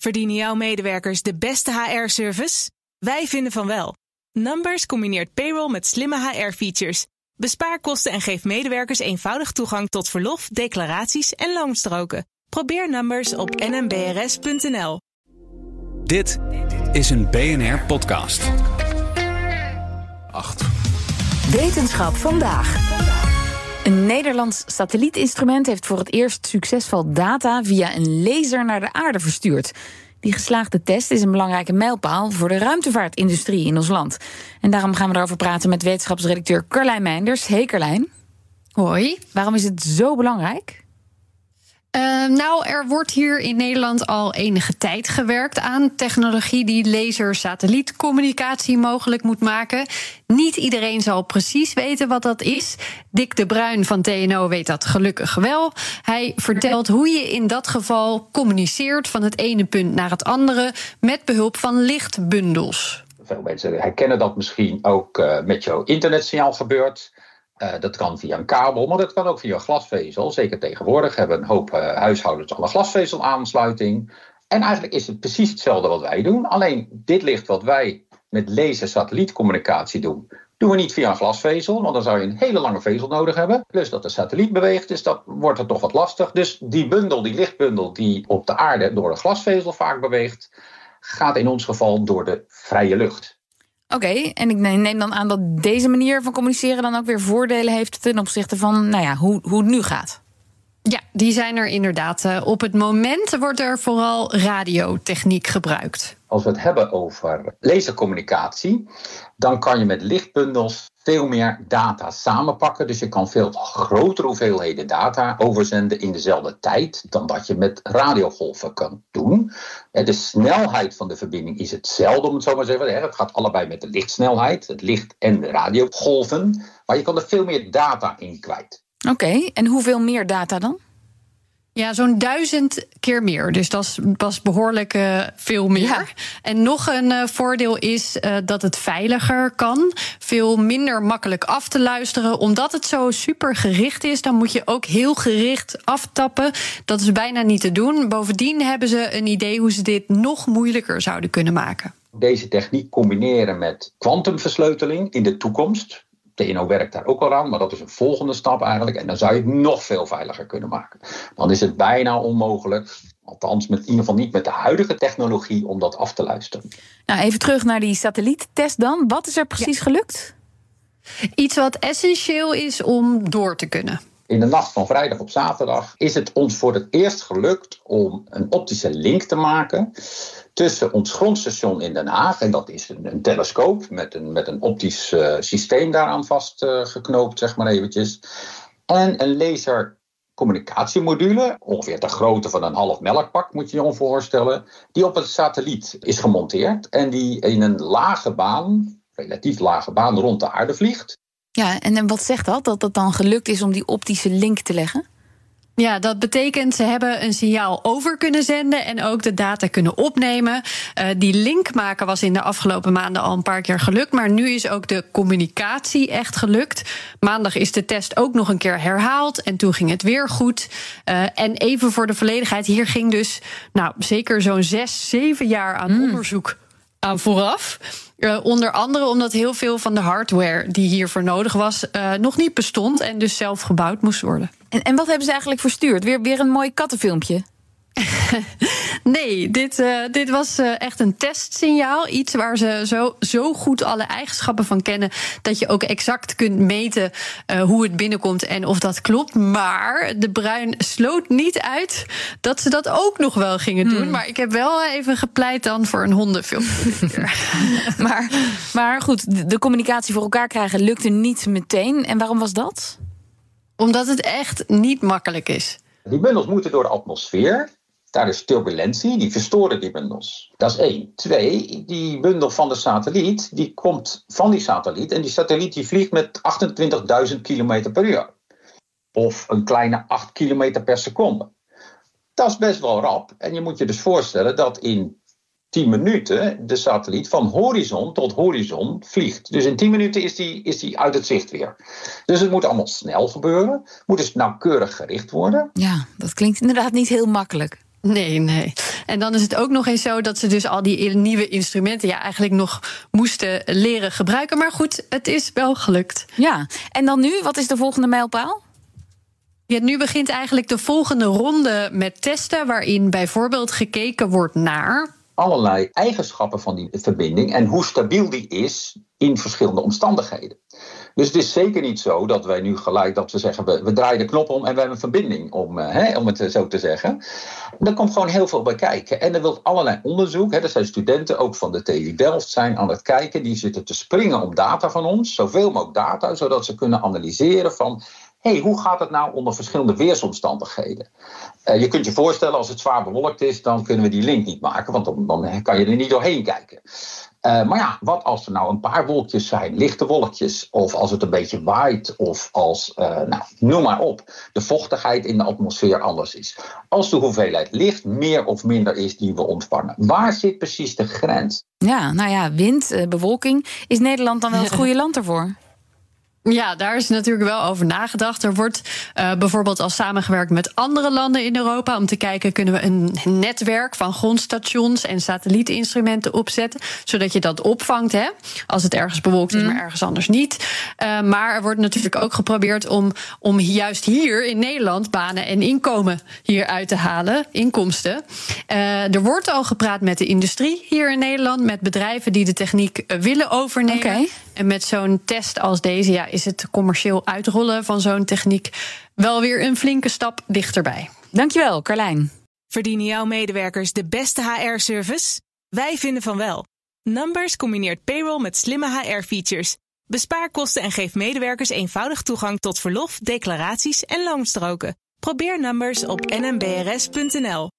Verdienen jouw medewerkers de beste HR-service? Wij vinden van wel. Numbers combineert payroll met slimme HR-features. Bespaar kosten en geef medewerkers eenvoudig toegang tot verlof, declaraties en loonstroken. Probeer Numbers op nmbrs.nl. Dit is een BNR-podcast. 8. Wetenschap vandaag. Een Nederlands satellietinstrument heeft voor het eerst succesvol data via een laser naar de aarde verstuurd. Die geslaagde test is een belangrijke mijlpaal voor de ruimtevaartindustrie in ons land. En daarom gaan we erover praten met wetenschapsredacteur Carlijn Meinders. Hey Carlijn. Hoi. Waarom is het zo belangrijk? Uh, nou, er wordt hier in Nederland al enige tijd gewerkt aan technologie die laser-satellietcommunicatie mogelijk moet maken. Niet iedereen zal precies weten wat dat is. Dick de Bruin van TNO weet dat gelukkig wel. Hij vertelt hoe je in dat geval communiceert van het ene punt naar het andere met behulp van lichtbundels. Veel mensen herkennen dat misschien ook uh, met jouw internetsignaal gebeurt. Uh, dat kan via een kabel, maar dat kan ook via glasvezel. Zeker tegenwoordig hebben een hoop uh, huishoudens al een glasvezelaansluiting. En eigenlijk is het precies hetzelfde wat wij doen. Alleen dit licht wat wij met laser-satellietcommunicatie doen, doen we niet via een glasvezel, want dan zou je een hele lange vezel nodig hebben. Plus dat de satelliet beweegt, dus dat wordt het toch wat lastig. Dus die bundel, die lichtbundel die op de aarde door een glasvezel vaak beweegt, gaat in ons geval door de vrije lucht. Oké, okay, en ik neem dan aan dat deze manier van communiceren dan ook weer voordelen heeft ten opzichte van nou ja, hoe, hoe het nu gaat. Ja, die zijn er inderdaad. Op het moment wordt er vooral radiotechniek gebruikt. Als we het hebben over lasercommunicatie, dan kan je met lichtbundels veel meer data samenpakken. Dus je kan veel grotere hoeveelheden data overzenden in dezelfde tijd dan dat je met radiogolven kan doen. De snelheid van de verbinding is hetzelfde, om het zo maar te zeggen. Het gaat allebei met de lichtsnelheid, het licht en de radiogolven. Maar je kan er veel meer data in kwijt. Oké, en hoeveel meer data dan? Ja, zo'n duizend keer meer. Dus dat was behoorlijk uh, veel meer. Ja. En nog een uh, voordeel is uh, dat het veiliger kan. Veel minder makkelijk af te luisteren. Omdat het zo super gericht is, dan moet je ook heel gericht aftappen. Dat is bijna niet te doen. Bovendien hebben ze een idee hoe ze dit nog moeilijker zouden kunnen maken. Deze techniek combineren met kwantumversleuteling in de toekomst. TNO werkt daar ook al aan, maar dat is een volgende stap eigenlijk. En dan zou je het nog veel veiliger kunnen maken. Dan is het bijna onmogelijk, althans met, in ieder geval niet met de huidige technologie, om dat af te luisteren. Nou, even terug naar die satelliettest dan. Wat is er precies ja. gelukt? Iets wat essentieel is om door te kunnen. In de nacht van vrijdag op zaterdag is het ons voor het eerst gelukt om een optische link te maken tussen ons grondstation in Den Haag, en dat is een, telescoop met een, met een optisch uh, systeem daaraan vastgeknoopt, uh, zeg maar eventjes, en een lasercommunicatiemodule, ongeveer de grootte van een half melkpak, moet je je voorstellen, die op een satelliet is gemonteerd en die in een lage baan, relatief lage baan, rond de aarde vliegt. Ja, en wat zegt dat? Dat het dan gelukt is om die optische link te leggen? Ja, dat betekent ze hebben een signaal over kunnen zenden en ook de data kunnen opnemen. Uh, die link maken was in de afgelopen maanden al een paar keer gelukt, maar nu is ook de communicatie echt gelukt. Maandag is de test ook nog een keer herhaald en toen ging het weer goed. Uh, en even voor de volledigheid, hier ging dus nou, zeker zo'n zes, zeven jaar aan mm. onderzoek aan vooraf. Uh, onder andere omdat heel veel van de hardware die hiervoor nodig was, uh, nog niet bestond en dus zelf gebouwd moest worden. En, en wat hebben ze eigenlijk verstuurd? Weer, weer een mooi kattenfilmpje? nee, dit, uh, dit was uh, echt een testsignaal. Iets waar ze zo, zo goed alle eigenschappen van kennen. dat je ook exact kunt meten uh, hoe het binnenkomt en of dat klopt. Maar de Bruin sloot niet uit dat ze dat ook nog wel gingen doen. Hmm. Maar ik heb wel even gepleit dan voor een hondenfilmpje. maar, maar goed, de, de communicatie voor elkaar krijgen lukte niet meteen. En waarom was dat? Omdat het echt niet makkelijk is. Die bundels moeten door de atmosfeer. Daar is turbulentie, die verstoren die bundels. Dat is één. Twee, die bundel van de satelliet, die komt van die satelliet. En die satelliet die vliegt met 28.000 km per uur. Of een kleine 8 km per seconde. Dat is best wel rap. En je moet je dus voorstellen dat in 10 minuten de satelliet van horizon tot horizon vliegt. Dus in 10 minuten is die, is die uit het zicht weer. Dus het moet allemaal snel gebeuren. Moet dus nauwkeurig gericht worden. Ja, dat klinkt inderdaad niet heel makkelijk. Nee, nee. En dan is het ook nog eens zo dat ze dus al die nieuwe instrumenten ja, eigenlijk nog moesten leren gebruiken. Maar goed, het is wel gelukt. Ja, en dan nu, wat is de volgende mijlpaal? Ja, nu begint eigenlijk de volgende ronde met testen, waarin bijvoorbeeld gekeken wordt naar allerlei eigenschappen van die verbinding en hoe stabiel die is in verschillende omstandigheden. Dus het is zeker niet zo dat wij nu gelijk dat we zeggen, we, we draaien de knop om en we hebben een verbinding, om, uh, hè, om het zo te zeggen. Er komt gewoon heel veel bij kijken. En er wil allerlei onderzoek. Hè, er zijn studenten ook van de TU Delft zijn aan het kijken. Die zitten te springen op data van ons, zoveel mogelijk data, zodat ze kunnen analyseren van hey, hoe gaat het nou onder verschillende weersomstandigheden? Uh, je kunt je voorstellen, als het zwaar bewolkt is, dan kunnen we die link niet maken, want dan, dan kan je er niet doorheen kijken. Uh, maar ja, wat als er nou een paar wolkjes zijn, lichte wolkjes, of als het een beetje waait, of als, uh, nou, noem maar op, de vochtigheid in de atmosfeer anders is. Als de hoeveelheid licht meer of minder is die we ontvangen, waar zit precies de grens? Ja, nou ja, wind, bewolking. Is Nederland dan wel het goede land ervoor? Ja, daar is natuurlijk wel over nagedacht. Er wordt uh, bijvoorbeeld al samengewerkt met andere landen in Europa om te kijken, kunnen we een netwerk van grondstations en satellietinstrumenten opzetten, zodat je dat opvangt, hè, als het ergens bewolkt is, mm. maar ergens anders niet. Uh, maar er wordt natuurlijk ook geprobeerd om, om juist hier in Nederland banen en inkomen hier uit te halen, inkomsten. Uh, er wordt al gepraat met de industrie hier in Nederland, met bedrijven die de techniek willen overnemen. Okay. En met zo'n test als deze ja, is het commercieel uitrollen van zo'n techniek wel weer een flinke stap dichterbij. Dankjewel, Carlijn. Verdienen jouw medewerkers de beste HR-service? Wij vinden van wel. Numbers combineert payroll met slimme HR-features. Bespaar kosten en geef medewerkers eenvoudig toegang tot verlof, declaraties en loonstroken. Probeer Numbers op nmbrs.nl.